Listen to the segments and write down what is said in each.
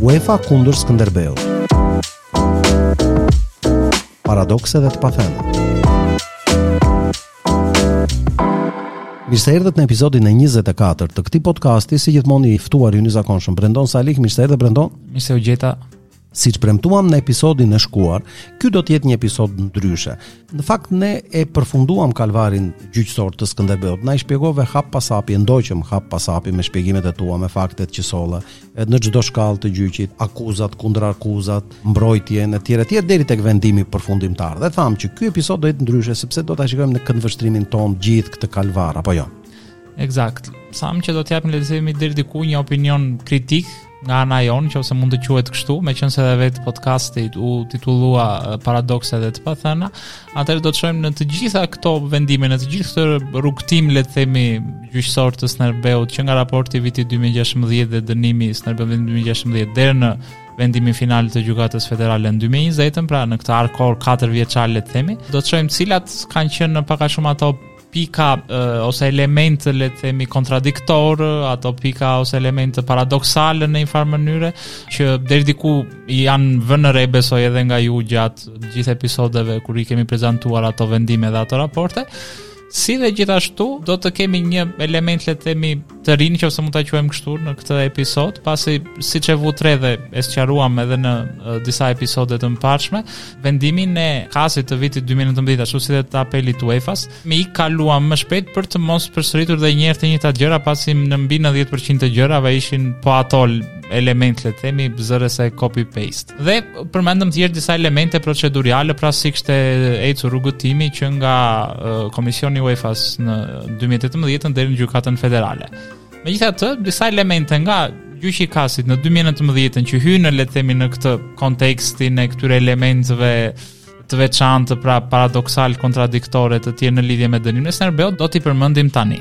UEFA kundër Skënderbeu. Paradokse dhe të pathëna. Mirë se erdhët në episodin e 24 të këtij podcasti, si gjithmonë i ftuar i zakonshëm Brendon Salih, mirë se erdhe Brendon. Mirë se u gjeta. Siç premtuam në episodin e shkuar, ky do të jetë një episod ndryshe. Në fakt ne e përfunduam kalvarin gjyqësor të Skënderbeut. Na i shpjegove hap pas hapi, e ndoqëm hap pas hapi me shpjegimet e tua, me faktet që solle, në çdo shkallë të gjyqit, akuzat, kundërakuzat, mbrojtjen etj etj deri tek vendimi përfundimtar. Dhe thamë që ky episod do jetë ndryshe sepse do ta shikojmë në këndvështrimin tonë gjithë këtë kalvar apo jo. Ekzakt. Sam që do të japim le të themi deri diku një opinion kritik nga ana jonë, në qoftë se mund të quhet kështu, meqenëse dhe vetë podcasti u titullua paradokse dhe të pathëna, atëherë do të shohim në të gjitha këto vendime, në të gjithë këtë rrugëtim, le të themi, gjyqësor të Skënderbeut, që nga raporti i vitit 2016 dhe dënimi i Skënderbeut viti 2016, deri në vendimin final të gjukatës federale në 2020, pra në këtë hark kohor 4 vjeçar, le të themi, do të shohim cilat kanë qenë pak a shumë ato pika ose elementë le të themi kontradiktorë, ato pika ose elementë paradoksalë në një farë mënyre që deri diku janë vënë re besoj edhe nga ju gjatë gjithë episodeve kur i kemi prezantuar ato vendime dhe ato raporte. Si dhe gjithashtu do të kemi një element le të themi të ri në qoftë se mund ta quajmë kështu në këtë episod, pasi siç e vutë re dhe e sqaruam edhe në uh, disa episode të mëparshme, vendimin e CAS-it të vitit 2019 ashtu si dhe të apelit të UEFA-s, ne i kaluam më shpejt për të mos përsëritur dhe një herë të njëjtat gjëra, pasi në mbi 90% të gjërave ishin po ato element le të themi zëre se copy paste. Dhe përmendëm thjesht disa elemente proceduriale pra si kishte ecur rrugëtimi që nga uh, Komisioni i UEFA-s në 2018 deri në Gjykatën Federale. Megjithatë, disa elemente nga gjyqi i CAS-it në 2019 që hyjnë le të themi në këtë kontekstin e këtyre elementëve të veçantë, pra paradoksalë, kontradiktorë e të tjera në lidhje me dënimin e Skënderbeut, do t'i përmendim tani.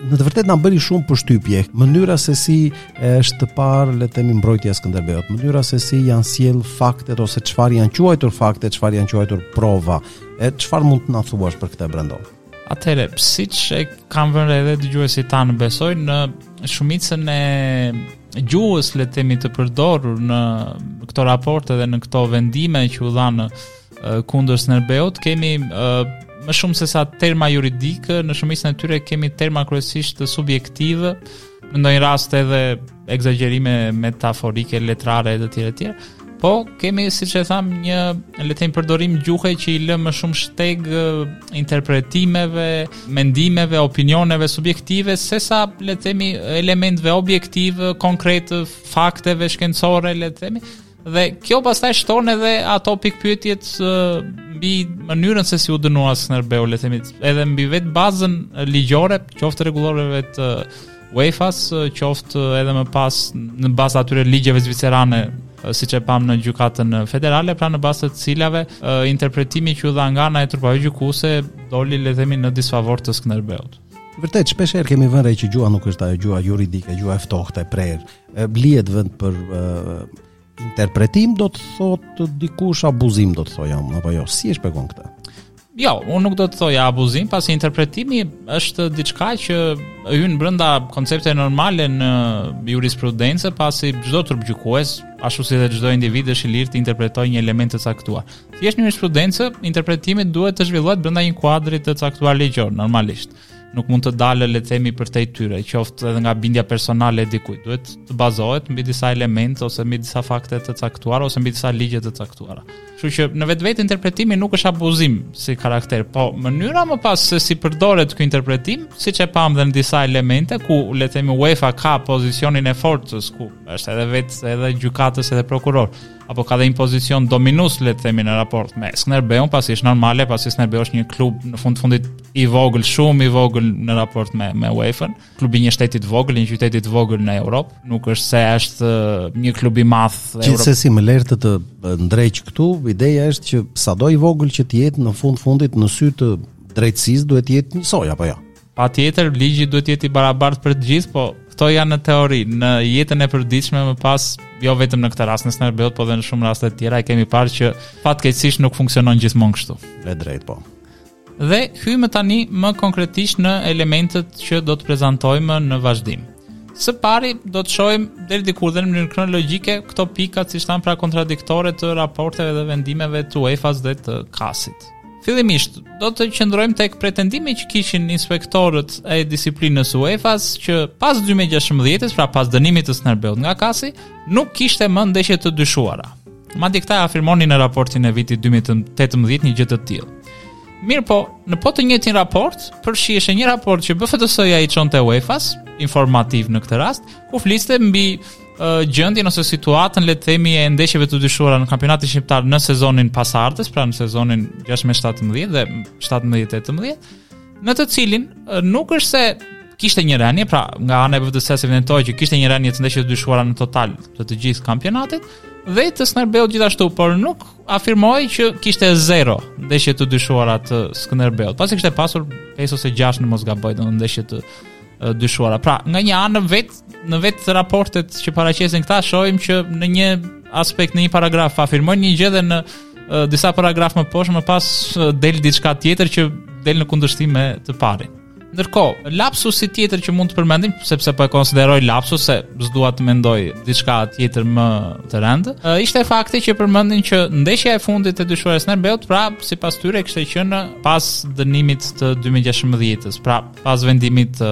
Në të vërtetë na bëri shumë përshtypje mënyra se si është parë le të themi mbrojtja e Skënderbeut, mënyra se si janë sjellë faktet ose çfarë janë quajtur fakte, çfarë janë quajtur prova, e çfarë mund të na thuash për këtë Brendon? Atëherë, siç e kanë vënë edhe dëgjuesit tanë besoj në shumicën e gjuhës le të themi të përdorur në këto raporte dhe në këto vendime që u dhanë kundër Skënderbeut, kemi uh, më shumë se sa terma juridikë, në shumicën e tyre kemi terma kryesisht subjektivë, në ndonjë rast edhe ekzagjerime metaforike, letrare e të tjera të tjera. Po kemi siç e thamë një le të them përdorim gjuhe që i lë më shumë shteg interpretimeve, mendimeve, opinioneve subjektive sesa le të themi elementëve objektivë, konkretë, fakteve shkencore le të themi. Dhe kjo pastaj shton edhe ato pikëpyetjet mbi mënyrën se si u dënua Skënderbeu, le të themi, edhe mbi vetë bazën ligjore, qoftë rregulloreve të UEFA-s, qoftë edhe më pas në bazë të atyre ligjeve zvicerane siç e pamë në gjukatën federale, pra në bazë të të cilave interpretimi që u dha nga ana e trupave gjykuese doli le themi në disfavor të Skënderbeut. Vërtet, shpesh herë kemi vënë re që gjuha nuk është ajo gjuha juridike, gjuha e ftohtë e prerë, I lihet vend për interpretim do të thotë dikush abuzim do të thoja apo jo si e shpjegon këtë Jo, unë nuk do të thoja abuzim, pasi interpretimi është diçka që hyn brenda koncepte normale në jurisprudencë, pasi çdo trup gjykues, ashtu si dhe çdo individ është i lirë të interpretojë një element të caktuar. Thjesht në jurisprudencë, interpretimi duhet të zhvillohet brenda një kuadri të caktuar ligjor normalisht. nuk mund të dalë le të themi përtej tyre, qoftë edhe nga bindja personale e dikujt. Duhet të bazohet mbi disa elementë ose mbi disa fakte të caktuara ose mbi disa ligje të caktuara. Kështu që në vetvete interpretimi nuk është abuzim si karakter, po mënyra më pas se si përdoret ky interpretim, siç e pamë dhe në disa elemente ku le të themi UEFA ka pozicionin e forcës ku është edhe vetë edhe gjykatës edhe prokuror. apo ka dhe një pozicion dominues le të themi në raport me Skënderbeun, pasi është normale, pasi Skënderbeu është një klub në fund të fundit i vogël, shumë i vogël në raport me UEFA-n, klubi i një shteti të vogël, një qyteti të vogël në Europë, nuk është se është një klub i madh në Europë. Gjithsesi më lër të të ndreq këtu, ideja është që sado i vogël që të jetë në fund të fundit në sy të drejtësisë duhet të jetë njësoj apo jo. Ja? Patjetër, ligji duhet të jetë i barabartë për të gjithë, po këto janë në teori, në jetën e përditshme më pas, jo vetëm në këtë rast të Skënderbeut, po dhe në shumë raste të tjera, e kemi parë që fatkeqësisht nuk funksionon gjithmonë kështu. E drejtë po. Dhe hyjmë tani më konkretisht në elementët që do të prezantojmë në vazhdim. Së pari do të shohim deri diku dhe në mënyrë kronologjike këto pika që janë pra kontradiktore të raporteve dhe vendimeve të UEFA-s dhe të CAS-it. Fillimisht, do të qëndrojmë tek pretendimi që kishin inspektorët e disiplinës së UEFA-s që pas 2016-s, pra pas dënimit të Skënderbeut nga CAS-i, nuk kishte më ndeshje të dyshuara. Madje këta e afirmonin në raportin e vitit 2018 një gjë të tillë. Mirëpo, në po të njëjtin raport, përfshiheshe një raport që BFDS-ja i çonte UEFA-s, informativ në këtë rast, ku fliste mbi gjendjen ose situatën le të themi e ndeshjeve të dyshuara në kampionatin shqiptar në sezonin pasardhës, pra në sezonin 16-17 dhe 17-18, në të cilin nuk është se kishte një rënie, pra nga ana e BFDS-së evidentoi që kishte një rënie të ndeshjeve të dyshuara në total të të gjithë kampionatit dhe te Skënderbeu gjithashtu, por nuk afirmoi që kishte zero ndeshje të dyshuara të Skënderbeut. Pasi kishte pasur 5 ose 6 në mos gaboj, domethënë ndeshje të dyshuara. Pra, nga një anë vetë në vetë raportet që paraqesin këta shohim që në një aspekt në një paragraf afirmojnë një gjë dhe në uh, disa paragrafë më poshtë më pas uh, del diçka tjetër që del në kundërshtim me të parin. Ndërkohë, lapsusi tjetër që mund të përmendim, sepse po e konsideroj lapsus se s'dua të mendoj diçka tjetër më të rëndë, ishte fakti që përmendin që ndeshja e fundit e dyshuar e Skënderbeut, pra sipas tyre kishte qenë pas dënimit të 2016-s. Pra, pas vendimit të,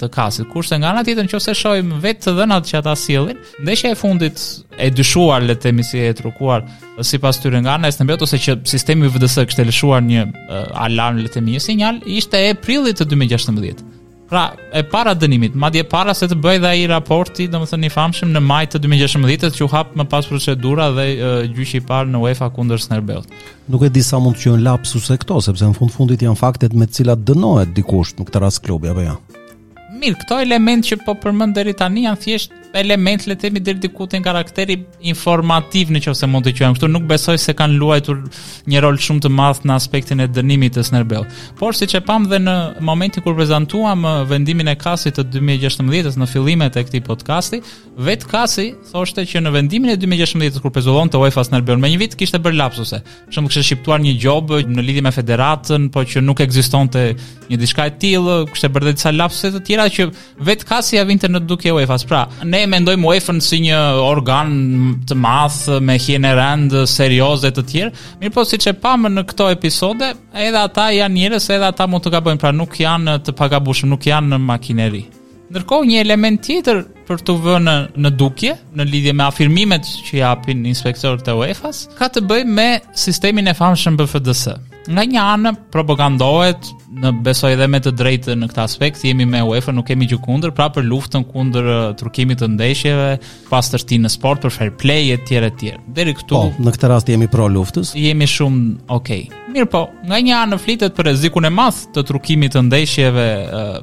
të CAS-it. Kurse nga ana tjetër nëse shohim vetë të dhënat që ata sjellin, ndeshja e fundit e dyshuar le të themi si e trukuar sipas tyre nga ana e Skënderbeut ose që sistemi BFDS kishte lëshuar një uh, alarm le të themi një sinjal, ishte e prillit të 2016. Pra, e para dënimit, madje para se të bëhej dhe ai raporti, domethënë i famshëm në maj të 2016 që u hap më pas procedura dhe uh, gjyqi i parë në UEFA kundër Skënderbeut. Nuk e di sa mund të quhen lapsuse këto, sepse në fund fundit janë faktet me të cilat dënohet dikush në këtë rast klubi apo jo. Mirë, këto elementë që po përmend deri tani janë thjesht elementë le të themi deri diku të karakterit informativ në qoftë se mund të quajmë kështu, nuk besoj se kanë luajtur një rol shumë të madh në aspektin e dënimit të Skënderbeut. Por siç e pamë dhe në momentin kur prezantuam uh, vendimin e CAS-it të 2016-s në fillimet e këtij podcasti, Vetë CAS-i thoshte që në vendimin e 2016-s kur pezullonte UEFA Skënderbeun me një vit kishte bërë lapsuse. Shumë kishte shqiptuar një gjobë në lidhje me federatën, po që nuk ekzistonte një diçka e tillë, kishte bërë disa lapsuse të tjera që vetë CAS-i ia vinte në dukje UEFA-s. Pra, ne e mendojmë UEFA-n si një organ të madh me hijen e rëndë, serioze e tjerë. Mirëpo siç e pamë në këto episode, edhe ata janë njerëz, edhe ata mund të gabojnë, pra nuk janë të pagabueshëm, nuk janë makineri. Ndërkohë një element tjetër për t'u vënë në dukje në lidhje me afirmimet që japin inspektorët e UEFA-s ka të bëjë me sistemin e famshëm BFDS. Nga një anë propagandohet dhe besoj edhe me të drejtë në këtë aspekt, jemi me UEFA, nuk kemi gjë kundër, pra për luftën kundër uh, trukimit të ndeshjeve, pastërti në sport për fair play e tjerë e tjerë. Deri këtu. Po, në këtë rast jemi pro luftës. Jemi shumë okay. Mirëpo, nga një anë flitet për rrezikun e madh të trukimit të ndeshjeve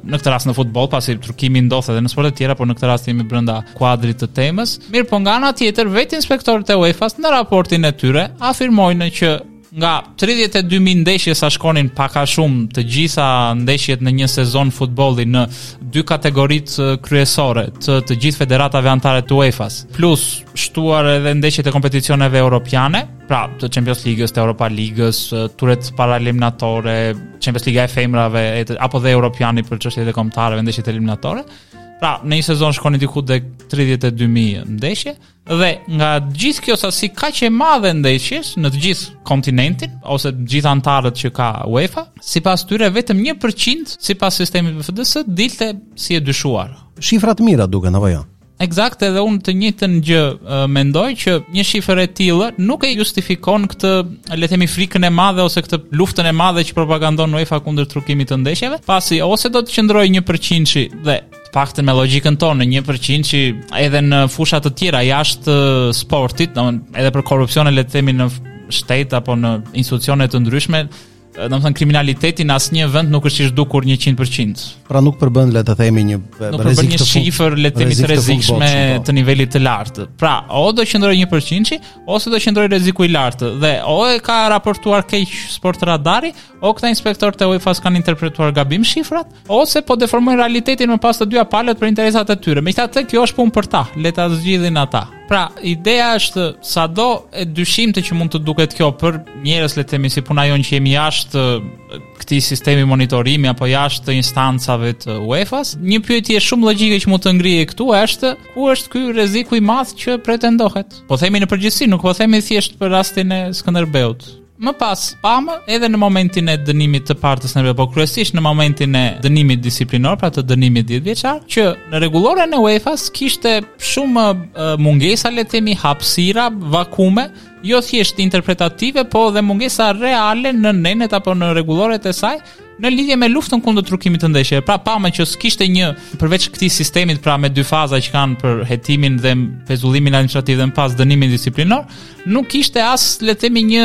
në këtë rast në futboll, pasi trukimi ndodh edhe në sporte të tjera, por në këtë rast jemi brenda kuadrit të temës. Mirëpo, nga ana tjetër, vetë inspektorët e UEFA-s në raportin e tyre afirmojnë që Nga 32 mijë ndeshje sa shkonin pak a shumë të gjitha ndeshjet në një sezon futbolli në dy kategoritë kryesore të të gjithë federatave anëtare të UEFA-s, plus shtuar edhe ndeshjet e kompeticioneve europiane, pra të Champions League-s, të Europa League-s, turet paraeliminatore, Champions League-a e femrave e të, apo dhe europiani për çështjet e kombëtareve ndeshjet eliminatore. Pra, në një sezon shkonin diku tek 32 mijë ndeshje. Dhe nga gjithë kjo sasi kaq e madhe ndeshjesh në të gjithë kontinentin ose të gjithë anëtarët që ka UEFA, sipas tyre vetëm 1% sipas sistemit BFDS dilte si e dyshuar. Shifra të mira duken apo jo? Eksakt, edhe unë të njëjtën gjë uh, mendoj që një shifër e tillë nuk e justifikon këtë, le të themi, frikën e madhe ose këtë luftën e madhe që propagandon UEFA kundër trukimit të ndeshjeve, pasi ose do të qëndrojë 1% dhe të paktën me logjikën tonë një 1% edhe në fusha të tjera jashtë uh, sportit, domethënë edhe për korrupsionin le të themi në shtet apo në institucione të ndryshme, uh, domethënë kriminaliteti në asnjë vend nuk është i zhdukur 100%. Pra nuk përbën le të themi një nuk përbën një shifër le të themi të rrezikshme po. të nivelit të lartë. Pra, o do qëndrojë 1% ose do qëndrojë rreziku i lartë dhe o e ka raportuar keq Sportradari, o këta inspektorë të UEFA kanë interpretuar gabim shifrat, ose po deformojnë realitetin më pas të dyja palët për interesat e tyre. Megjithatë kjo është punë për ta, le ta zgjidhin ata. Pra, ideja është sado e dyshimtë që mund të duket kjo për njerëz le të themi si puna jonë që jemi jashtë këtij sistemi monitorimi apo jashtë instancave të UEFA-s. Një pyetje shumë logjike që mund të ngrihej këtu është ku është ky rreziku i madh që pretendohet? Po themi në përgjithësi, nuk po themi thjesht për rastin e Skënderbeut. Më pas pamë edhe në momentin e dënimit të parë të Skënderbeut, po kryesisht në momentin e dënimit disiplinor, pra të dënimit 10 vjeçar, që në rregulloren e UEFA-s kishte shumë mungesa le të themi hapësira, vakume, jo thjesht interpretative, po dhe mungesa reale në nenet apo në rregulloret e saj, në lidhje me luftën kundër trukimit të ndeshjeve. Pra pamë që s'kishte një përveç këtij sistemit pra me dy faza që kanë për hetimin dhe pezullimin administrativ dhe më pas dënimin disiplinor, nuk kishte as le të themi një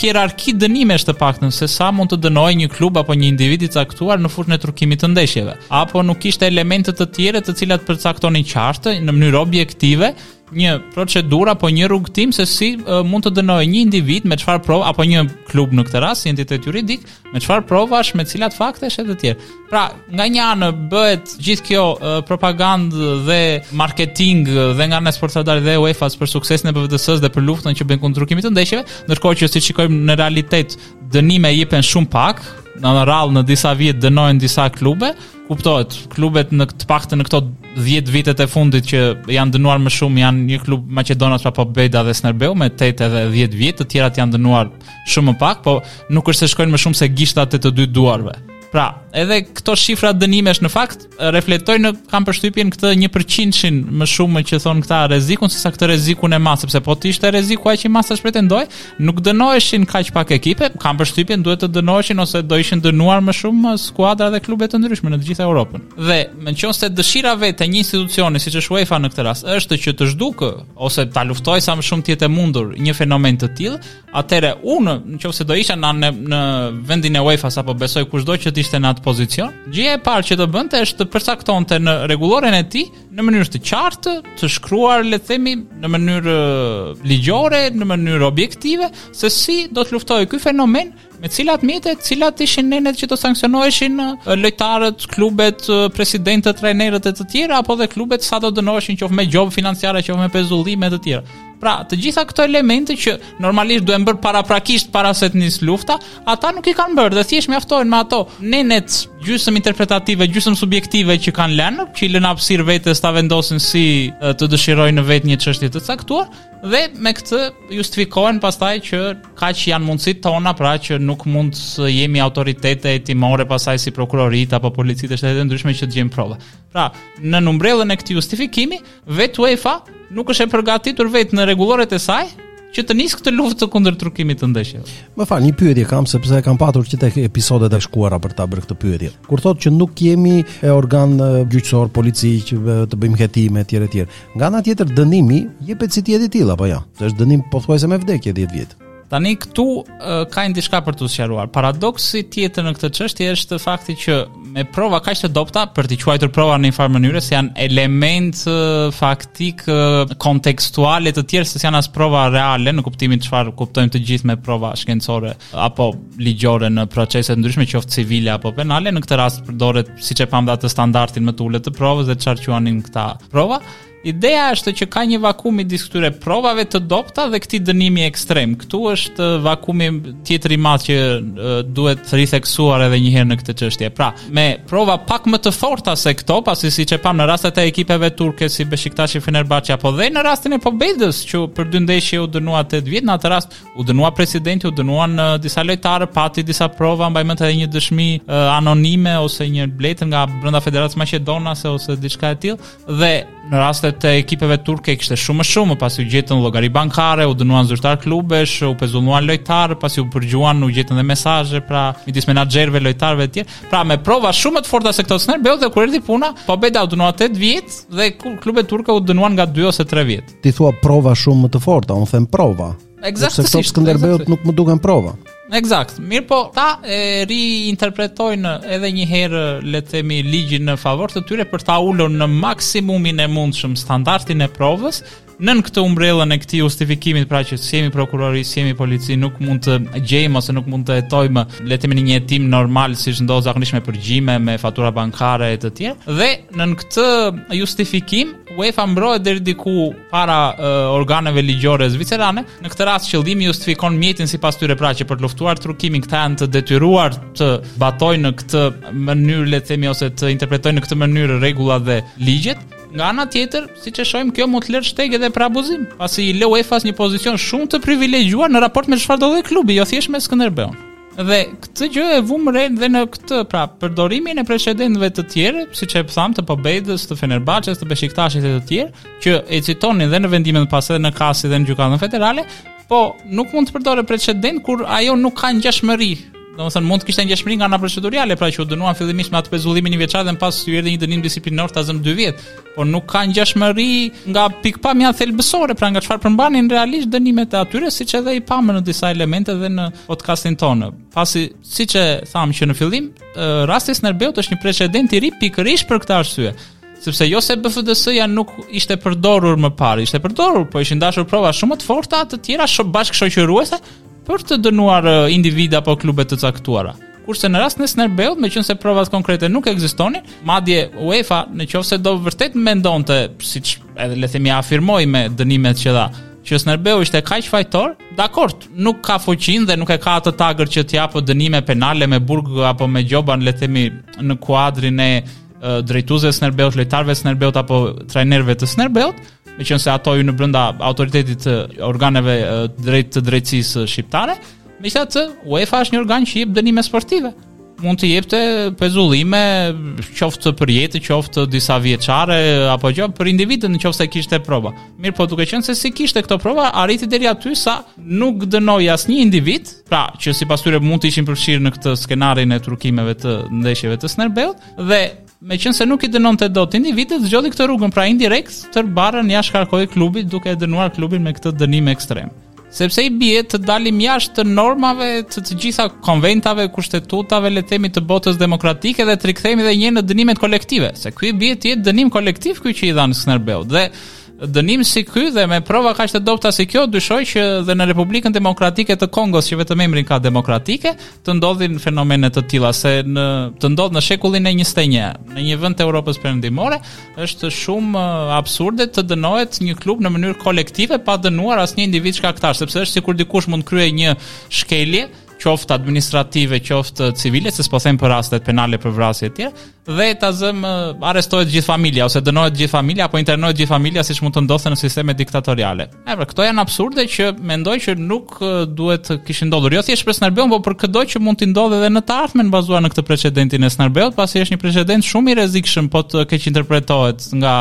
hierarki dënimesh të paktën se sa mund të dënohej një klub apo një individ i caktuar në fushën e trukimit të ndeshjeve. Apo nuk kishte elemente të tjera të cilat përcaktonin qartë në mënyrë objektive një procedurë apo një rrugëtim se si uh, mund të dënohej një individ me çfarë provë apo një klub në këtë rast, një entitet juridik, me çfarë provash, me cilat faktesh e të tjerë. Pra, nga një anë bëhet gjithë kjo uh, propagandë dhe marketing dhe nga ana e Sportradar dhe UEFA-s për suksesin e BFDS-së dhe për luftën që bëjnë kundër trukimit të ndeshjeve, ndërkohë që si shikojmë në realitet dënime jepen shumë pak, në rrallë në disa vjet dënohen disa klube, kuptohet, klubet të paktën në këto 10 vitet e fundit që janë dënuar më shumë janë një klub maqedonas Pobeda dhe Skënderbeu me 8 edhe 10 vjet, të tjerat janë dënuar shumë më pak, po nuk është se shkojnë më shumë se gishtat e të dy duarve. Pra, edhe këto shifra dënimesh në fakt reflektojnë kam përshtypjen këtë 1%-shin më shumë që thonë këta rrezikun sesa këtë rrezikun e madh, sepse po të ishte rreziku aq i madh sa ç'pretendoj, Nuk dënoheshin kaq pak ekipe, kam përshtypjen duhet të dënoheshin ose do ishin dënuar më shumë skuadra dhe klube të ndryshme në të gjithë Europën. Dhe në qoftë se dëshira vetë e një institucioni siç është UEFA në këtë rast është që të zhdukë ose ta luftojë sa më shumë të jetë e mundur një fenomen të tillë, atëherë unë në qoftë se do isha në, në, në vendin e UEFA-s apo besoj kushdo që të ishte në atë pozicion, gjëja e parë që do bënte është të përcaktonte në rregulloren e tij në mënyrë të qartë, të shkruar le të themi në mënyrë ligjore, në mënyrë objektive se si do të luftohej ky fenomen me cilat mjete, cilat ishin nenet që do sanksionoheshin lojtarët, klubet, presidentët, trajnerët e të tjerë apo dhe klubet sa do dënoheshin qoftë me gjobë financiare, qoftë me pezullime e të tjera. Pra, të gjitha këto elemente që normalisht duhen bërë paraprakisht para se të nisë lufta, ata nuk i kanë bërë dhe thjesht mjaftohen me ato nenet gjysëm interpretative, gjysëm subjektive që kanë lënë, që i lënë hapësirë vetes ta vendosin si të dëshirojnë vetë një çështje të caktuar dhe me këtë justifikohen pastaj që kaq janë mundësitë tona pra që nuk mund të jemi autoritete hetimore pastaj si prokuroritë apo policitë e shteteve të ndryshme që të gjejmë prova. Pra, nën umbrellën e këtij justifikimi, Vetë UEFA nuk është e përgatitur vetë në rregulloret e saj që të nisë këtë luftë kundër trukimit të ndeshjeve. Më fal, një pyetje kam sepse e kam patur që tek episodet e shkuara për ta bërë këtë pyetje. Kur thotë që nuk jemi organ gjyqësor, polici që të bëjmë hetime etj etj. Nga ana tjetër dënimi jepet si të jetë e tillë apo jo? Është dënim pothuajse me vdekje 10 vjet. Tani këtu ka një diçka për t'u sqaruar. Paradoksi tjetër në këtë çështje është fakti që me prova kaq të dobëta për t'i quajtur prova në një farë mënyre se janë elementë faktikë kontekstualë e të tjerë se s'janë as prova reale në kuptimin çfarë kuptojmë të gjithë me prova shkencore apo ligjore në procese të ndryshme qoftë civile apo penale në këtë rast përdoret siç e pamë atë standardin më të ulët të provës dhe çfarë quanin këta prova Ideja është që ka një vakum midis këtyre provave të dobëta dhe këtij dënimi ekstrem. Këtu është vakumi tjetër i madh që duhet ritheksuar edhe një herë në këtë çështje. Pra, me prova pak më të forta se këto, pasi siç e pamë në rastet e ekipeve turke si Beshiktashi, Fenerbahçe apo dhe në rastin e Pobedës, që për dy ndeshje u dënua 8 vjet, në atë rast u dënua presidenti, u dënuan disa lojtarë, pati disa prova, mbaj mend edhe një dëshmi anonime ose një letër nga brenda Federatës Maqedonase ose diçka e tillë. dhe në rastet e ekipeve turke kishte shumë më shumë, pasi u gjetën llogari bankare, u dënuan zyrtarë klubesh, u pezulluan lojtarë, pasi u përgjuan, u gjetën dhe mesazhe pra midis menaxherëve, lojtarëve etj. Pra me prova shumë më të forta se këto Skënderbeu dhe kur erdhi puna, Pobeda u dënua 8 vjet dhe klubet turke u dënuan nga 2 ose 3 vjet. Ti thua prova shumë më të forta, unë them prova. Eksaktësisht. Sepse Skënderbeut nuk më duken prova. Eksakt. Mirëpo, këta e riinterpretojnë edhe një herë, le të themi, ligjin në favor të tyre për ta ulur në maksimumin e mundshëm standardin e provës, nën këtë umbrellën e këtij justifikimit pra që s'jemi prokurori, s'jemi polici, nuk mund të gjejmë ose nuk mund të hetojmë le të themi në një hetim normal siç ndodh zakonisht me përgjime, me fatura bankare e të tjerë. Dhe nën këtë justifikim UEFA mbrohet deri diku para uh, organeve ligjore zvicerane. Në këtë rast qëllimi justifikon mjetin sipas tyre pra që për të luftuar trukimin këta janë të detyruar të zbatojnë në këtë mënyrë le të themi ose të interpretojnë në këtë mënyrë rregullat dhe ligjet. Nga ana tjetër, siç e shohim, kjo mund të lërë shteg edhe për abuzim, pasi i lë UEFA-s një pozicion shumë të privilegjuar në raport me çfarëdo klubi, jo thjesht me Skënderbeun. Dhe këtë gjë e vumë re dhe në këtë, pra, përdorimin e precedentëve të tjerë, siç e thamë të Pobedës, të Fenerbahçes, të Beshiktashit e të tjerë, që e citonin dhe në vendimet pas edhe në KAS dhe në gjykatën federale, po nuk mund të përdoren precedentë kur ata nuk kanë ngjashmëri. Domethënë mund të kishte ngjashmëri nga ana proceduriale, pra që u dënuan fillimisht me atë pezullimin njëvjeçar dhe më pas iu erdhi një dënim disiplinor ta zëmë 2 vjet. por nuk kanë ngjashmëri nga pikëpamja thelbësore, pra nga çfarë përmbanin realisht dënimet e atyre, siç edhe i pamë në disa elemente dhe në podcastin tonë. Pasi siç e thamë që në fillim, rasti i Skënderbeut është një precedent i ri pikërisht për këtë arsye sepse jo se BFDS-ja nuk ishte përdorur më parë, ishte përdorur, po ishin dashur prova shumë më të forta të tjera, bashkëshoqëruese, për të dënuar individë apo klube të caktuara. Kurse në rastin e Skënderbeut, meqenëse provat konkrete nuk ekzistonin, madje UEFA në qoftë se do vërtet mendonte, siç edhe le themi afirmoi me dënimet që dha, që Skënderbeu ishte kaq fajtor, dakord, nuk ka fuqinë dhe nuk e ka atë tagër që t'i japë dënime penale me burg apo me gjoba, le themi në kuadrin e drejtuesve të Skënderbeut, lojtarëve të Skënderbeut apo trajnerëve të Skënderbeut, meqenëse ato janë brenda autoritetit të organeve drejt të drejtësisë shqiptare, megjithatë UEFA është një organ që jep dënime sportive. Mund të jepte pezullime, qoftë përjetë, qoftë disavjeçare, apo gjoba, për individët në qoftë se kishte prova. Mirëpo duke qenë se s'i kishte këto prova, arriti deri aty sa nuk dënoi asnjë individ, pra që sipas tyre mund të ishin përfshirë në këtë skenarin e trukimeve të ndeshjeve të Skënderbeut, dhe meqenëse nuk i dënonte dot individët, zgjodhi këtë rrugën pra indirekt tërë barrën ia shkarkoi klubit duke e dënuar klubin me këtë dënim ekstrem. Sepse i bie të dalim jashtë të normave të të gjitha konventave, kushtetutave, le themi të botës demokratike dhe të rikthehemi dhe një në dënimet kolektive. Se ky i bie të jetë dënim kolektiv ky që i dhanë Skënderbeut. Dhe Dënim si ky dhe me prova kaq të dobëta si kjo, dyshoj që dhe në Republikën Demokratike të Kongos, që vetëm emrin ka demokratike, të ndodhin fenomene të tilla se të ndodhë në shekullin e 21, në një vend të Evropës Perëndimore, është shumë uh, absurde të dënohet një klub në mënyrë kolektive pa dënuar asnjë individ shkaktar, sepse është sikur dikush mund të kryejë një shkelje qoftë administrative, qoftë civile, se s'po them për rastet penale për vrasje etj, dhe ta zëmë arrestohet gjithë familja ose dënohet gjithë familja apo internohet gjithë familja siç mund të ndodhte në sisteme diktatoriale. E pra, këto janë absurde që mendoj që nuk duhet të kishin ndodhur. Jo thjesht për Skënderbeun, por për këdo që mund të ndodhë edhe në të ardhmen bazuar në këtë precedentin e Skënderbeut, pasi është një precedent shumë i rrezikshëm po të keqinterpretohet nga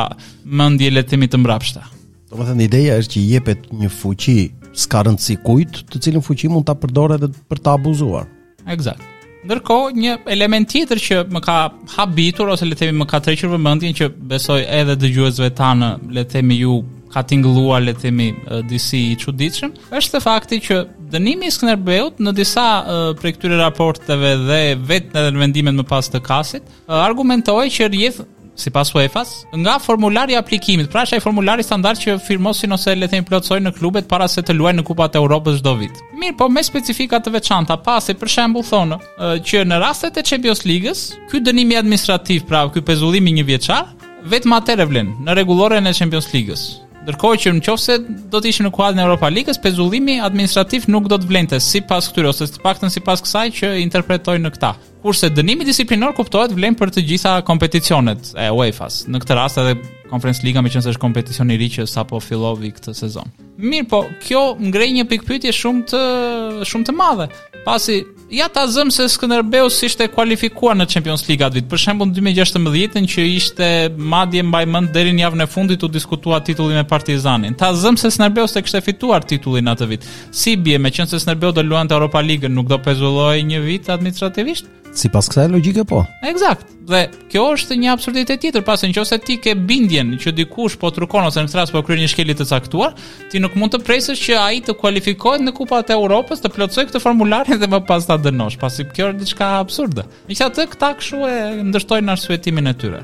mendje le të themi të mbrapshta. Domethënë ideja është që i jepet një fuqi s'ka rëndësi kujt, të cilën fuqi mund ta përdorë edhe për ta abuzuar. Eksakt. Ndërkohë një element tjetër që më ka habitur ose le të themi më ka tërhequr vëmendjen që besoj edhe dëgjuesve tanë, le të themi u ka tingëlluar le të themi disi i çuditshëm, është te fakti që dënimi i Skënderbeut në disa prej këtyre raporteve dhe vetë edhe në vendimet më pas të CAS-it argumentohej që rrjedh sipas UEFA-s, nga formulari i aplikimit, pra është formulari standard që firmosin ose le të themi plotësojnë në klubet para se të luajnë në Kupat e Europës çdo vit. Mirëpo me specifika të veçanta, pasi për shembull thonë që në rastet e Champions Ligës, ky dënimi administrativ, pra ky pezullimi njëvjeçar, vetëm atëherë vlen në rregulloren e Champions Ligës. Ndërkohë që në qoftë se do të ishim në kuadrin e Europa Ligës, pezullimi administrativ nuk do të vlente sipas këtyre, ose të paktën sipas kësaj që interpretojnë këta. Kurse dënimi disiplinor kuptohet vlen për të gjitha kompeticionet e UEFA-s. Në këtë rast edhe Conference Liga meqenëse është kompeticion i ri që sapo filloi këtë sezon. Mirëpo, kjo ngre një pikëpyetje shumë të, shumë të madhe, pasi ja ta zëmë se Skënderbeu s'ishte kualifikuar në Champions League atë vit, për shembull 2016-ën që ishte madje mbaj mend deri në javën e fundit u diskutua titulli me Partizanin. Ta zëmë se Skënderbeu s'e kishte fituar titullin atë vit. Si i bie, meqenëse Skënderbeu do luante Europa Ligë, nuk do pezullohej një vit administrativisht? Sipas kësaj logjike po. Ekzakt. Dhe kjo është një absurditet tjetër, pasi në qoftë se ti ke bindjen që dikush po trukon ose në këtë rast po kryen një shkelje të caktuar, ti nuk mund të presësh që ai të kualifikohet në Kupat e Europës, të plotësojë këtë formularin dhe më pas ta dënosh, pasi kjo është diçka absurde. Megjithatë, këta kështu e ndërtojnë arsyetimin e tyre.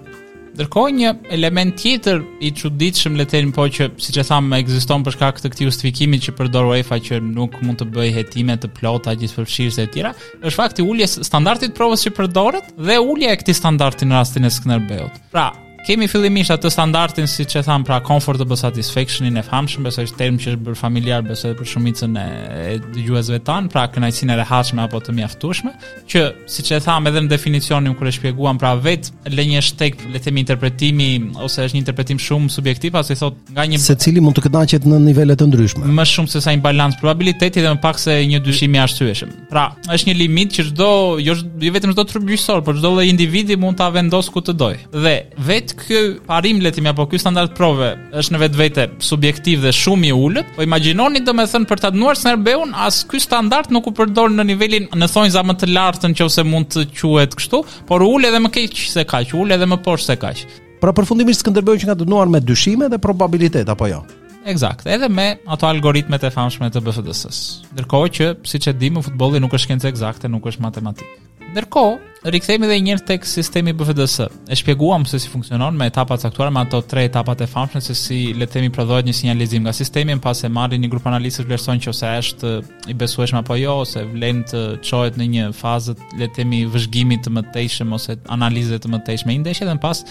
Ndërkohë një element tjetër i çuditshëm le të themi po që siç e thamë ekziston për shkak të këtij justifikimi që përdor UEFA që nuk mund të bëjë hetime të plota gjithëpërfshirëse e tjera, është fakti i uljes së standardit të provës që përdoret dhe ulja e këtij standardi në rastin e Skënderbeut. Pra, Kemi fillimisht atë standardin siç e thamë, pra comfortable satisfaction-in e famshëm, besoj është term që është bërë familjar besoj për shumicën e, e dëgjuesve tanë, pra kënaqësinë e rehatshme apo të mjaftueshme, që siç e thamë edhe në definicionin kur e shpjeguam, pra vetë lë një shtek, le të themi interpretimi ose është një interpretim shumë subjektiv, pasi thotë nga një secili mund të kënaqet në nivele të ndryshme. Më shumë se sa një balancë probabiliteti dhe më pak se një dyshim i arsyeshëm. Pra, është një limit që çdo, jo, jo vetëm çdo trup gjyqësor, por çdo lloj individi mund ta vendosë ku të dojë. Dhe vetë ky parim le të themi apo ky standard prove është në vetvete subjektiv dhe shumë i ulët. Po imagjinoni domethënë për ta dënuar Skënderbeun, as ky standard nuk u përdor në nivelin në thonjëza më të lartë në qoftë se mund të quhet kështu, por u ul edhe më keq se kaq, u ul edhe më poshtë se kaq. Pra përfundimisht Skënderbeu qenka dënuar me dyshime dhe probabilitet apo jo. Ekzakt, edhe me ato algoritmet e famshme të BFDS-së. Ndërkohë që, siç e dimë, futbolli nuk është shkencë ekzakte, nuk është matematikë. Ndërkohë, rikthehemi edhe një herë tek sistemi BFDS. E shpjeguam se si funksionon me etapa të caktuara, me ato tre etapat e famshme se si le të themi prodhohet një sinjalizim nga sistemi, më pas e marrin një grup analistësh vlerësojnë në qoftë se është i besueshëm apo jo, ose vlen të çohet në një fazë le të themi vëzhgimi të mëtejshëm ose analize të mëtejshme të ndeshjes dhe më pas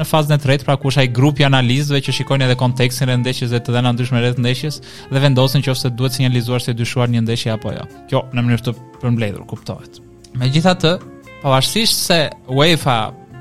në fazën e tretë pra ku është ai grupi i analistëve që shikojnë edhe kontekstin e ndeshjes dhe të dhëna të ndryshme rreth ndeshjes dhe vendosin në qoftë se duhet sinjalizuar si e dyshuar një ndeshje apo jo. Kjo në mënyrë të përmbledhur kuptohet. Megjithatë, pavarësisht se UEFA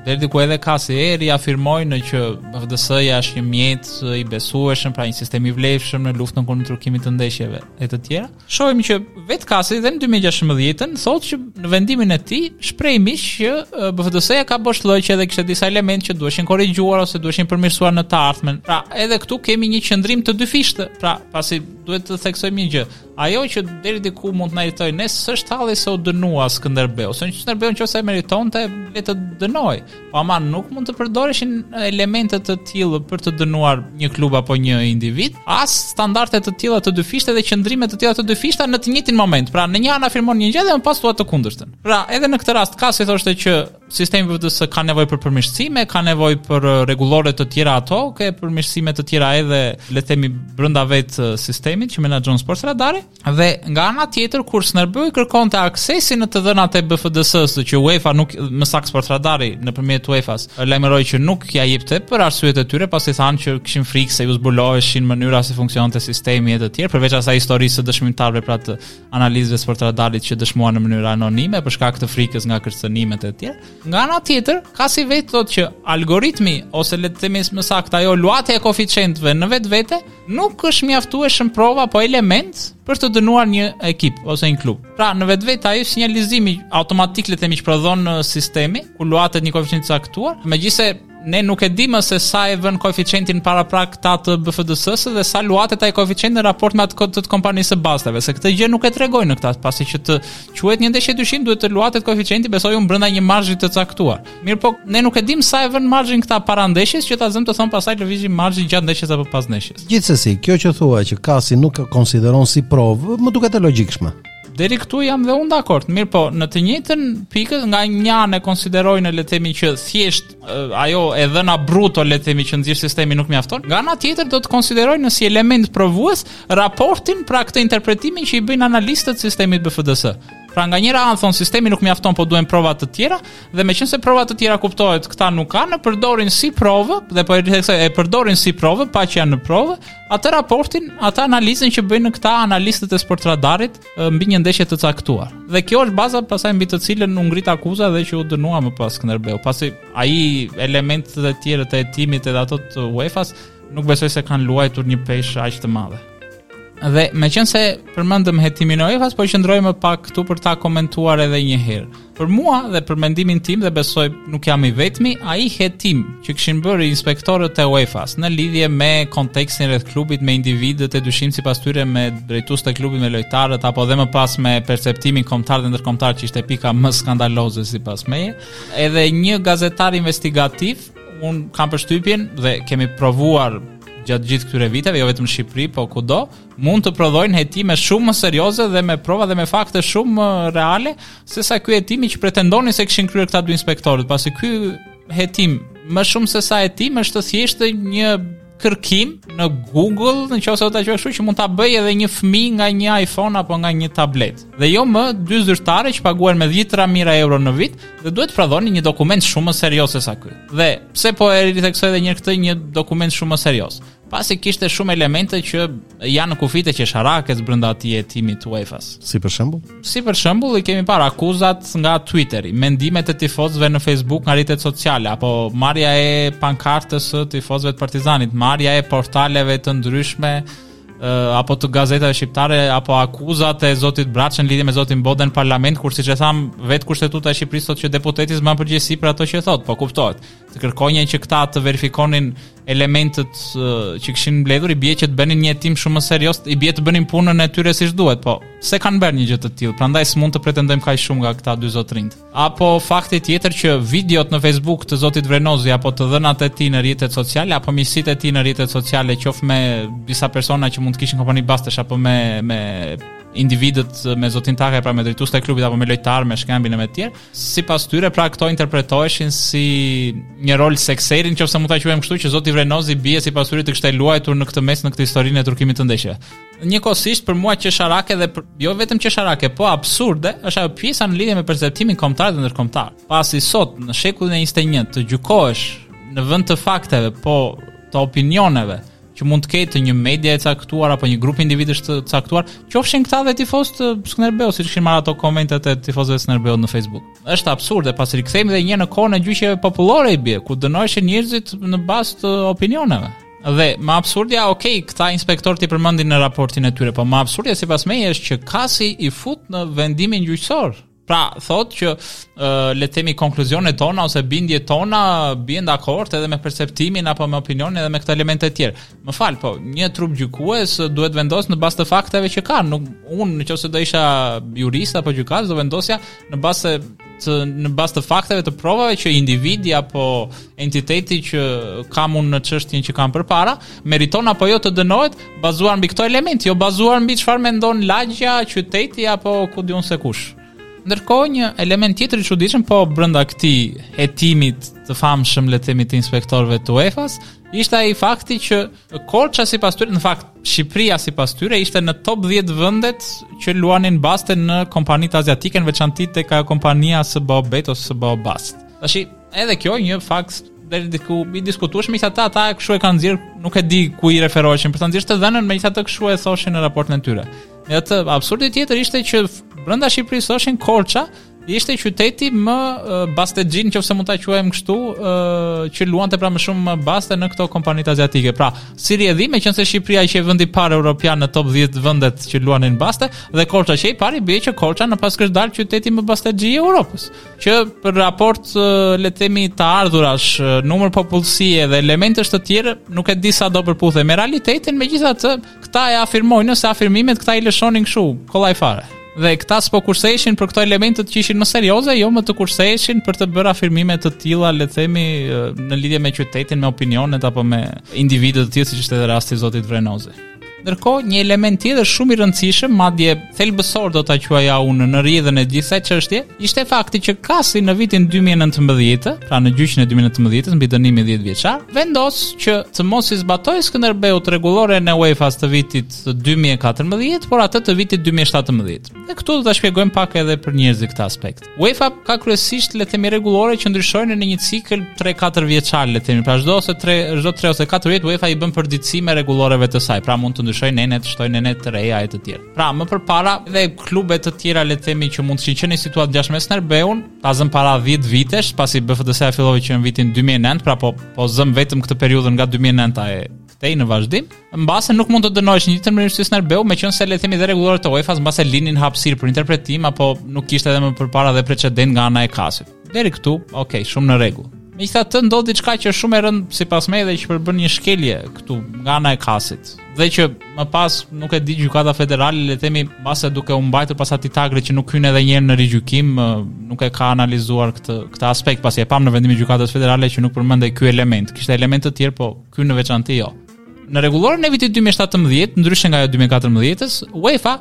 deri diku edhe Kasi e riafirmojnë që BFDS-ja është një mjet i besueshëm, pra një sistem i vlefshëm në luftën kundër trukimit të ndeshjeve e të tjera. Shohim që vetë Kasi dhe në 2016-ën thoshte që në vendimin e tij shprehimisht që BFDS-ja ka boshllëqe edhe kishte disa elementë që duheshin korrigjuar ose duheshin përmirësuar në të ardhmen. Pra, edhe këtu kemi një qëndrim të dyfishtë. Pra, pasi duhet të theksojmë një gjë. Ajo që deri diku mund të na irritojë ne s'është halli se u dënua Skënderbeu. Se Skënderbeu në qoftë se e meritonte le të dënohej. Po ama nuk mund të përdoreshin elemente të tillë për të dënuar një klub apo një individ, as standarde të tilla të dyfishta dhe qëndrime të tilla të dyfishta në të njëjtin moment. Pra, në një anë afirmon një gjë dhe më pas thua të kundërtën. Pra, edhe në këtë rast Kasi thoshte që sistemi BFDS ka nevojë për përmirësime, ka nevojë për uh, rregullore të tjera apo përmirësime të tjera edhe le të themi brenda vetë uh, sistemit që menaxhon Sports Radari. Dhe nga ana tjetër kur Skënderbeu kërkonte aksesin në të dhënat e BFDS-së që UEFA nuk më saktë Sportradari nëpërmjet UEFA-s, lajmëroi që nuk ja jepte për arsyet e tyre, pasi thanë që kishin frikë se ju zbulohej mënyra se funksiononte sistemi e të tjerë, përveç asaj historisë së dëshmitarëve pra të analistëve Sportradarit që dëshmuan në mënyrë anonime për shkak të frikës nga kërcënimet e tjerë. Nga ana tjetër, KAS-i vetë thotë që algoritmi ose le të themi më saktë ajo luatja e koeficientëve në vetvete nuk është mjaftueshëm prova apo element për të dënuar një ekip ose një klub. Pra, në vetvete ai sinjalizimi automatik le të themi që prodhon sistemi kur luatet një koeficient i caktuar, megjithëse ne nuk e dimë se sa e vën koeficientin paraprak këta të BFDS-së dhe sa luatet ai koeficient në raport me atë të, të kompanisë së basteve, se këtë gjë nuk e tregojnë këta, pasi që të quhet një ndeshje e dyshimtë duhet të luatet koeficienti, besoj unë brenda një marzhi të caktuar. Mirëpo, ne nuk e dim sa e vën marzhin këta para ndeshjes, që ta zëmë të thonë pasaj lëvizi marzhi gjatë ndeshjes apo pas ndeshjes. Gjithsesi, kjo që thua që Kasi nuk e konsideron si provë, më duket e logjikshme. Deri këtu jam dhe unë dakord. Mirëpo, në të njëjtën pikë nga një anë e konsiderojnë le të themi që thjesht ajo e dhëna bruto le të themi që nxjerr sistemi nuk mjafton. Nga ana tjetër do të konsiderojnë si element provues raportin pra këtë interpretimin që i bëjnë analistët sistemit BFDS. Pra nga njëra anë thon sistemi nuk mjafton, po duhen prova të tjera, dhe meqenëse prova të tjera kuptohet këta nuk kanë, përdorin si provë dhe po e theksoj e përdorin si provë pa qenë provë, atë raportin, atë analizën që bëjnë këta analistët e Sportradarit mbi një ndeshje të caktuar. Dhe kjo është baza pasaj mbi të cilën u ngrit akuza dhe që u dënua më pas Skënderbeu, pasi ai elementët e tjerë të hetimit edhe ato të UEFA-s nuk besoj se kanë luajtur një peshë aq të madhe. Dhe meqenëse përmendëm hetimin e UEFA-s, po qëndrojmë pak këtu për ta komentuar edhe një herë. Për mua dhe për mendimin tim dhe besoj nuk jam i vetmi, ai hetim që kishin bërë inspektorët e UEFA-s në lidhje me kontekstin rreth klubit me individët e dyshimtë sipas tyre me drejtuesit e klubit me lojtarët apo dhe më pas me perceptimin komtar dhe ndërkomtar që ishte pika më skandaloze sipas meje, edhe një gazetar investigativ, unë kam përshtypjen dhe kemi provuar gjatë gjithë këtyre viteve, jo vetëm në Shqipëri, po kudo, mund të prodhojnë hetime shumë më serioze dhe me prova dhe me fakte shumë më reale sesa ky hetimi që pretendonin se kishin kryer këta dy inspektorët, pasi ky hetim më shumë sesa hetim është thjesht një kërkim në Google, në qoftë se do ta quash kështu që mund ta bëjë edhe një fëmijë nga një iPhone apo nga një tablet. Dhe jo më dy zyrtarë që paguhen me dhjetëra mijëra euro në vit dhe duhet të prodhonin një dokument shumë më serioz sesa ky. Dhe pse po e ritheksoj edhe një këtë një dokument shumë më serioz? pasi kishte shumë elemente që janë në kufijtë e qesharakes brenda atij hetimi të UEFA-s. Si për shembull? Si për shembull, i kemi parë akuzat nga Twitteri, mendimet e tifozëve në Facebook nga rrjetet sociale apo marrja e pankartës së tifozëve të Partizanit, marrja e portaleve të ndryshme apo të gazetave shqiptare apo akuzat e zotit Braçe në lidhje me zotin Bode në parlament kur siç e thamë vetë kushtetuta e Shqipërisë thotë që deputeti s'mban përgjegjësi për ato që thotë, po kuptohet. të kërkoje që këta të verifikonin elementët që kishin mbledhur i bie që të bënin një hetim shumë më serioz, i bie të bënin punën e tyre siç duhet, po s'e kanë bërë një gjë të tillë, prandaj s'mund të pretendojmë kaq shumë nga këta dy zotërinjtë. Apo fakti tjetër që videot në Facebook të zotit Vrenozi apo të dhënat e tij në rrjetet sociale apo miqësitë e tij në rrjetet sociale qoftë me disa persona që mund të kishin kompani bastesh apo me me individët me zotin Takaj pra me drejtues të klubit apo me lojtarë me Shkëmbin e me të tjerë Sipas tyre, pra këto interpretoheshin si një rol sekseri, në qoftë se mund ta quajmë kështu, që zoti Vrenozi i bie sipas tyre të kishte luajtur në këtë mes në këtë historinë e trukimit të ndeshjeve. Njëkohësisht për mua qesharake dhe për, jo vetëm qesharake, po absurde, është ajo pjesa në lidhje me perceptimin kombëtar dhe ndërkombëtar. Pasi sot në shekullin e 21 të gjykohesh në vend të fakteve, po të opinioneve, që mund të ketë një media e caktuar apo një grup individësh të caktuar, qofshin këta dhe tifozë të Skënderbeut, siç kishin marrë ato komentet e tifozëve të Skënderbeut në Facebook. Është absurde, pasi rikthehemi edhe një herë në kohën e gjyqeve popullore i bie, ku dënoheshin njerëzit në bazë të opinioneve. Dhe më absurdja, ok, këta inspektorët i përmendin në raportin e tyre, po më absurdja sipas meje është që CAS-i i fut në vendimin gjyqësor. Pra, thotë që le të themi konkluzionet tona ose bindjet tona bien dakord edhe me perceptimin apo me opinionin edhe me këto elemente të tjerë. Më fal, po, një trup gjykues duhet të vendosë në bazë të fakteve që kanë. Nuk unë në qoftë se do isha jurist apo gjykatës do vendosja në bazë të në bazë të fakteve të provave që individi apo entiteti që kam unë në çështjen që kam përpara, meriton apo jo të dënohet bazuar mbi këto elemente, jo bazuar mbi çfarë mendon lagja, qyteti apo ku di unë se kush. Ndërkohë një element tjetër i çuditshëm po brenda këtij hetimi të famshëm le të themi të inspektorëve të UEFA-s, ishte ai fakti që Korça sipas tyre, në fakt Shqipëria sipas tyre ishte në top 10 vendet që luanin baste në kompanitë aziatike, në veçanti tek ajo kompania SBO Bet ose SBO Bast. Tashi edhe ky një fakt deri diku i diskutueshëm, megjithatë ata kshu e kanë nxjerrë, nuk e di ku i referoheshin, për ta nxjerrë të dhënën, megjithatë kshu e thoshin në raportin e tyre. Megjithatë absurdi tjetër ishte që brenda Shqipërisë thoshin Korça ishte qyteti më bastexhi nëse mund ta quajmë kështu, që luante pra më shumë baste në këto kompanitë aziatike. Pra, si rrjedhim meqenëse Shqipëria ishte vendi i parë europian në top 10 vendet që luanin baste dhe Korça qe i pari i bie që Korça na paskësh dalë qyteti më bastexhi i Europës. që për raport le të themi të ardhurash, numër popullsie dhe elementësh të tjerë, nuk e di sa do përputhe me realitetin, megjithatë këta e afirmojnë nëse afirmimet këta i lëshonin kështu, kollaj fare. Dhe këta s'po kurseheshin për këto elementët që ishin më serioze, jo më të kurseheshin për të bërë afirmime të tilla, le të themi, në lidhje me qytetin, me opinionet apo me individët të tjerë siç ishte rasti i zotit Vrenozi. Ndërkohë, një element tjetër shumë i rëndësishëm, madje thelbësor do ta quaja unë në rrjedhën e gjithë kësaj çështje, ishte fakti që Kasi në vitin 2019, pra në gjyqin e 2019 mbi dënimin 10 vjeçar, vendos që të mos i zbatojë Skënderbeut rregulloren e UEFA-s të vitit 2014, por atë të vitit 2017. Dhe këtu do ta shpjegojmë pak edhe për njerëzit këtë aspekt. UEFA ka kryesisht le të themi rregullore që ndryshojnë në një cikël 3-4 vjeçar le të themi. Pra çdo ose 3 çdo 3 ose 4 vjet UEFA i bën përditësime rregulloreve të saj. Pra mund të ndryshojë nene, të shtojë nene të reja e të tjerë. Pra më përpara dhe klube të tjera le të themi që mund të ishin në situatë të ngjashme me Skënderbeun, ta zëm para 10 vitesh, pasi BFDS-ja filloi që në vitin 2009, pra po po zëm vetëm këtë periudhën nga 2009-a e këtej në vazhdim, mbase nuk mund të dënoheshin në të njëjtën mënyrë si Skënderbeu, meqenëse le të themi dhe rregulloret e UEFA-s mbase linin hapësirë për interpretim apo nuk kishte edhe më përpara dhe precedent nga ana e kasit. Deri këtu, ok, shumë në rregull. Megjithatë ndodh diçka që është shumë e rëndë sipas meje dhe që përbën një shkelje këtu nga ana e kasit. Dhe që më pas nuk e di gjykata federale le të themi mbase duke u mbajtur pas atij tagri që nuk hyn edhe një herë në rigjykim, nuk e ka analizuar këtë këtë aspekt pasi e pamë në vendimin e gjykatës federale që nuk përmendej ky element. Kishte elementë të tjerë, po Ky në veçanti jo. Në rregulloren e vitit 2017, ndryshe nga ajo 2014-s, UEFA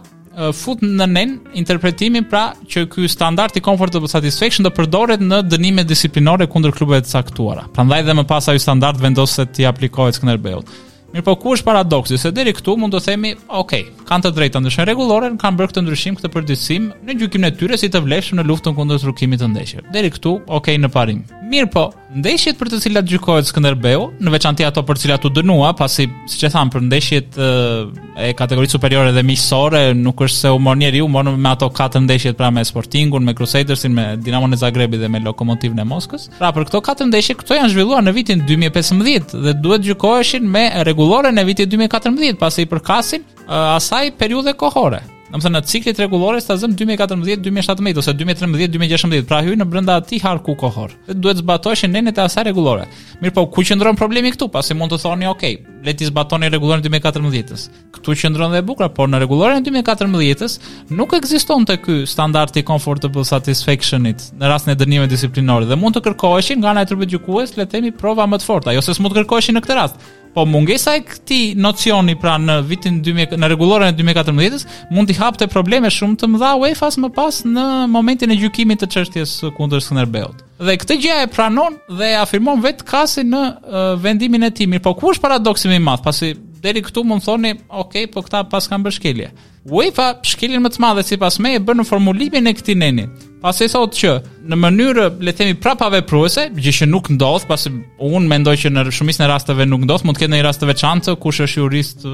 fut në nen interpretimin pra që ky standard i comfortable satisfaction do përdoret në dënime disiplinore kundër klubeve të caktuara. Prandaj dhe më pas ai standard vendoset t'i aplikohet Skënderbeut. Mirëpo ku është paradoksi, se deri këtu mund të themi, ok, kanë të drejtë të ndryshojnë rregulloren, kanë bërë këtë ndryshim, këtë përditësim në gjykimin e tyre si të vlefshëm në luftën kundër trukimit të ndeshjeve. Deri këtu, ok në parim. Mirëpo, Ndeshjet për të cilat gjykohet Skënderbeu, në veçanti ato për të cilat u dënua, pasi siç e thamë për ndeshjet e kategorisë superiore dhe miqësore, nuk është se u mor njeri, u morën me ato katër ndeshjet pra me Sportingun, me Crusadersin, me Dinamon e Zagrebit dhe me Lokomotivën e Moskës. Pra për këto katër ndeshje këto janë zhvilluar në vitin 2015 dhe duhet gjykoheshin me rregulloren e vitit 2014, pasi i përkasin asaj periudhe kohore. Domethënë ciklit të rregullores ta zëmë 2014-2017 ose 2013-2016, pra hyjnë brenda atij harku kohor. Dhe duhet të zbatoheshin nenet e asaj rregullore. Mirëpo ku qëndron problemi këtu? Pasi mund të thoni, ok, le t'i zbatonin rregulloren e 2014-s. Këtu qëndron dhe e bukura, por në rregulloren e 2014-s nuk ekzistonte ky standard i comfortable satisfaction-it në rastin e dënimeve disiplinore dhe mund të kërkoheshin nga ana e trupit gjykues, le të themi prova më të forta, jo se s'mund të kërkoheshin në këtë rast. Po mungesa e këtij nocioni pra në vitin 2000 në rregulloren e 2014-s mund t'i hapte probleme shumë të mëdha UEFA-s më pas në momentin e gjykimit të çështjes kundër Skënderbeut. Dhe këtë gjë e pranon dhe e afirmon vetë Kasi në uh, vendimin e tij. Mirë, po ku është paradoksi më i madh? Pasi deri këtu mund thoni, ok, po këta paskan bërë shkelje. UEFA shkeljen më të madhe sipas meje e bën në formulimin e këtij neni. Pasi thotë që në mënyrë le të themi prapavepruese, gjë që nuk ndodh, pasi unë mendoj që në shumicën e rasteve nuk ndodh, mund të ketë ndonjë rast të veçantë kush është jurist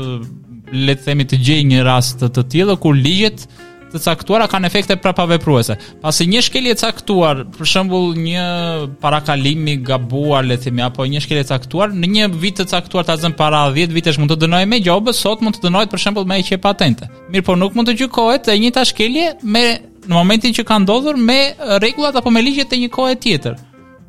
le të themi të gjejë një rast të, të tillë kur ligje të caktuara kanë efekte prapavepruese. Pasi një shkelje e caktuar, për shembull një parakalim i gabuar, le të themi, apo një shkelje e caktuar, në një vit të caktuar ta zëmë para 10 vitesh mund të dënohej me gjobë, sot mund të dënohet për shembull me heqje patente. Mirëpo nuk mund të gjykohet e njëjta shkelje me në momentin që ka ndodhur me rregullat apo me ligjet e një kohe tjetër.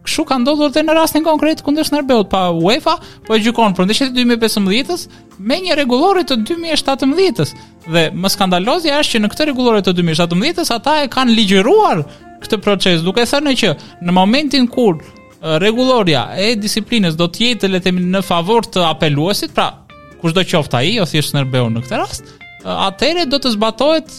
Kështu ka ndodhur edhe në rastin konkret kundër Skënderbeut pra UEFA po e gjykon për ndeshjet e 2015-s me një rregullore të 2017-s. Dhe më skandalozja është që në këtë rregullore të 2017-s ata e kanë ligjëruar këtë proces, duke thënë që në momentin kur rregullorja e disiplinës do të jetë le të themi në favor të apeluesit, pra kushdo qoftë ai, ose është Skënderbeu në këtë rast, atëherë do të zbatohet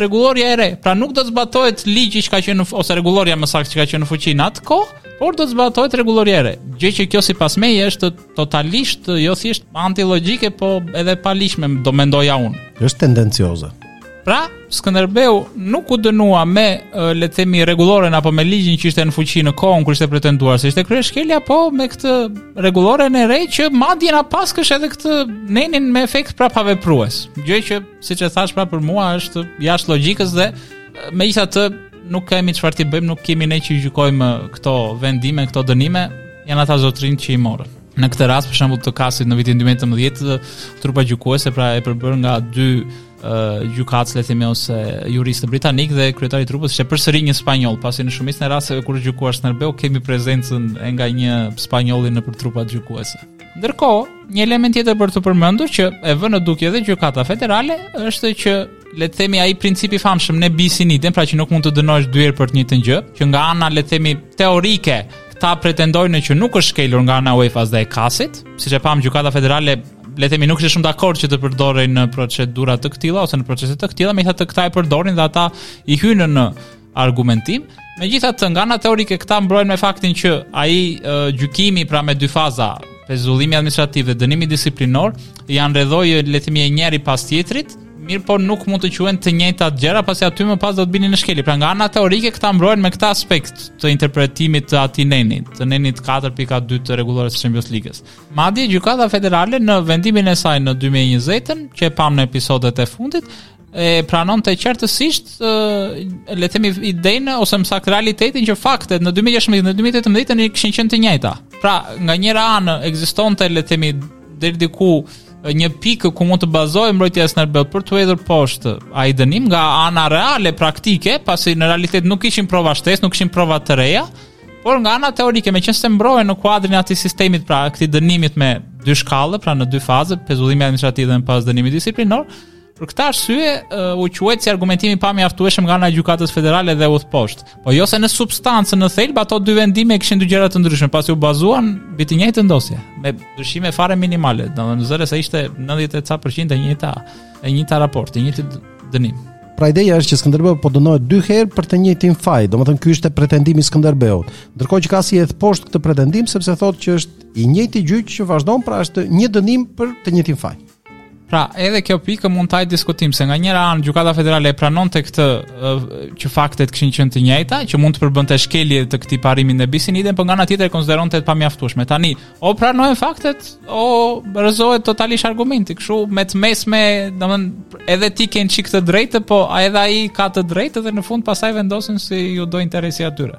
rregullorja e re. Pra nuk do të zbatohet ligji që ka qenë ose rregullorja më saktë që ka qenë në fuqi në atë kohë, por do të zbatohet rregullorja e re. Gjë që kjo sipas meje është totalisht jo thjesht antilogjike, po edhe e paligjshme do mendoja unë. Është tendencioze. Pra, Skënderbeu nuk u dënua me le të themi rregulloren apo me ligjin që ishte në fuqi në kohën kur ishte pretenduar se ishte kryer shkelja, po me këtë rregulloren e re që madje na paskësh edhe këtë nenin me efekt prapaveprues. Gjë që siç e thashë pra për mua është jashtë logjikës dhe megjithatë nuk kemi çfarë të bëjmë, nuk jemi ne që gjykojmë këto vendime, këto dënime, Janë ata zotërinjtë që i morën. Në këtë rast, për shembull të kasit në vitin 2018, trupa gjykuese pra e përbërë nga dy uh, gjykatës le të themi ose juristë britanikë dhe kryetari i trupës ishte përsëri një spanjoll, pasi në shumicën e rasteve kur është gjykuar Skënderbeu kemi prezencën e nga një spanjolli nëpër trupat gjykuese. Ndërkohë, një element tjetër për t'u përmendur që e vë në dukje edhe gjykata federale është që le të themi ai principi i famshëm ne bis in idem, pra që nuk mund të dënohesh dy herë për të njëjtën gjë, që nga ana le të themi teorike, ata pretendojnë që nuk është shkelur nga ana e UEFA-s dhe e kasit, siç e pamë gjykata federale le të themi nuk ishte shumë dakord që të përdorej në procedura të këtilla ose në procese të këtilla, megjithatë këta e përdorin dhe ata i hynë në argumentim. Megjithatë, nga ana teorike këta mbrohen me faktin që ai gjykimi pra me dy faza, pezullimi administrativ dhe dënimi disiplinor, janë rrjedhojë le të themi e njëri pas tjetrit, mirëpo nuk mund të quhen të njëjtat gjëra, pasi aty më pas do të binin në shkelje. Pra nga ana teorike këta mbrohen me këtë aspekt të interpretimit të atij neni, të nenit 4.2 të rregullores së Champions Ligës. Madje gjykata federale në vendimin e saj në 2020-ën, që e pamë në episodet e fundit, e pranonte qartësisht le të themi idenë ose më saktë realitetin që faktet në 2016-ën e 2018-ën kishin qenë të njëjta. Pra, nga njëra anë ekzistonte le të themi deri diku një pikë ku mund të bazohej mbrojtja e Skënderbeut për të hedhur poshtë ai dënim nga ana reale praktike, pasi në realitet nuk kishin prova shtesë, nuk kishin prova të reja, por nga ana teorike meqenëse mbrohen në kuadrin e atij sistemit pra këtij dënimit me dy shkallë, pra në dy faze, pezullimi administrativ dhe më pas dënimi disiplinor, Për këtë arsye u quajt si argumentim i pamjaftueshëm nga ana e gjykatës federale dhe u hodh poshtë. Po jo se në substancë në thelb ato dy vendime kishin dy gjëra të ndryshme, pasi u bazuan mbi të njëjtën dosje, me ndryshime fare minimale, domethënë zëre se ishte 90 e ca përqind e njëjta e njëjta raport, e njëjtë dënim. Pra ideja është që Skënderbeu po dënohet dy herë për të njëjtin faj, domethënë ky ishte pretendimi i Skënderbeut. Ndërkohë që KAS-i e hedh poshtë këtë pretendim sepse thotë që është i njëjti gjyq që vazhdon, pra është një dënim për të njëjtin faj. Pra, edhe kjo pikë mund të hajë diskutim se nga njëra anë Gjykata Federale e pranonte këtë që faktet kishin qenë të njëjta, që mund të përbënte shkelje të këtij parimi ne bis in idem, por nga ana tjetër e konsideronte të pamjaftueshme. Tani, o pranohen faktet, o rrëzohet totalisht argumenti, kështu me të mesme, domethënë edhe ti ke një çikë të drejtë, po edhe ai ka të drejtë dhe në fund pastaj vendosin si ua do interesi atyre.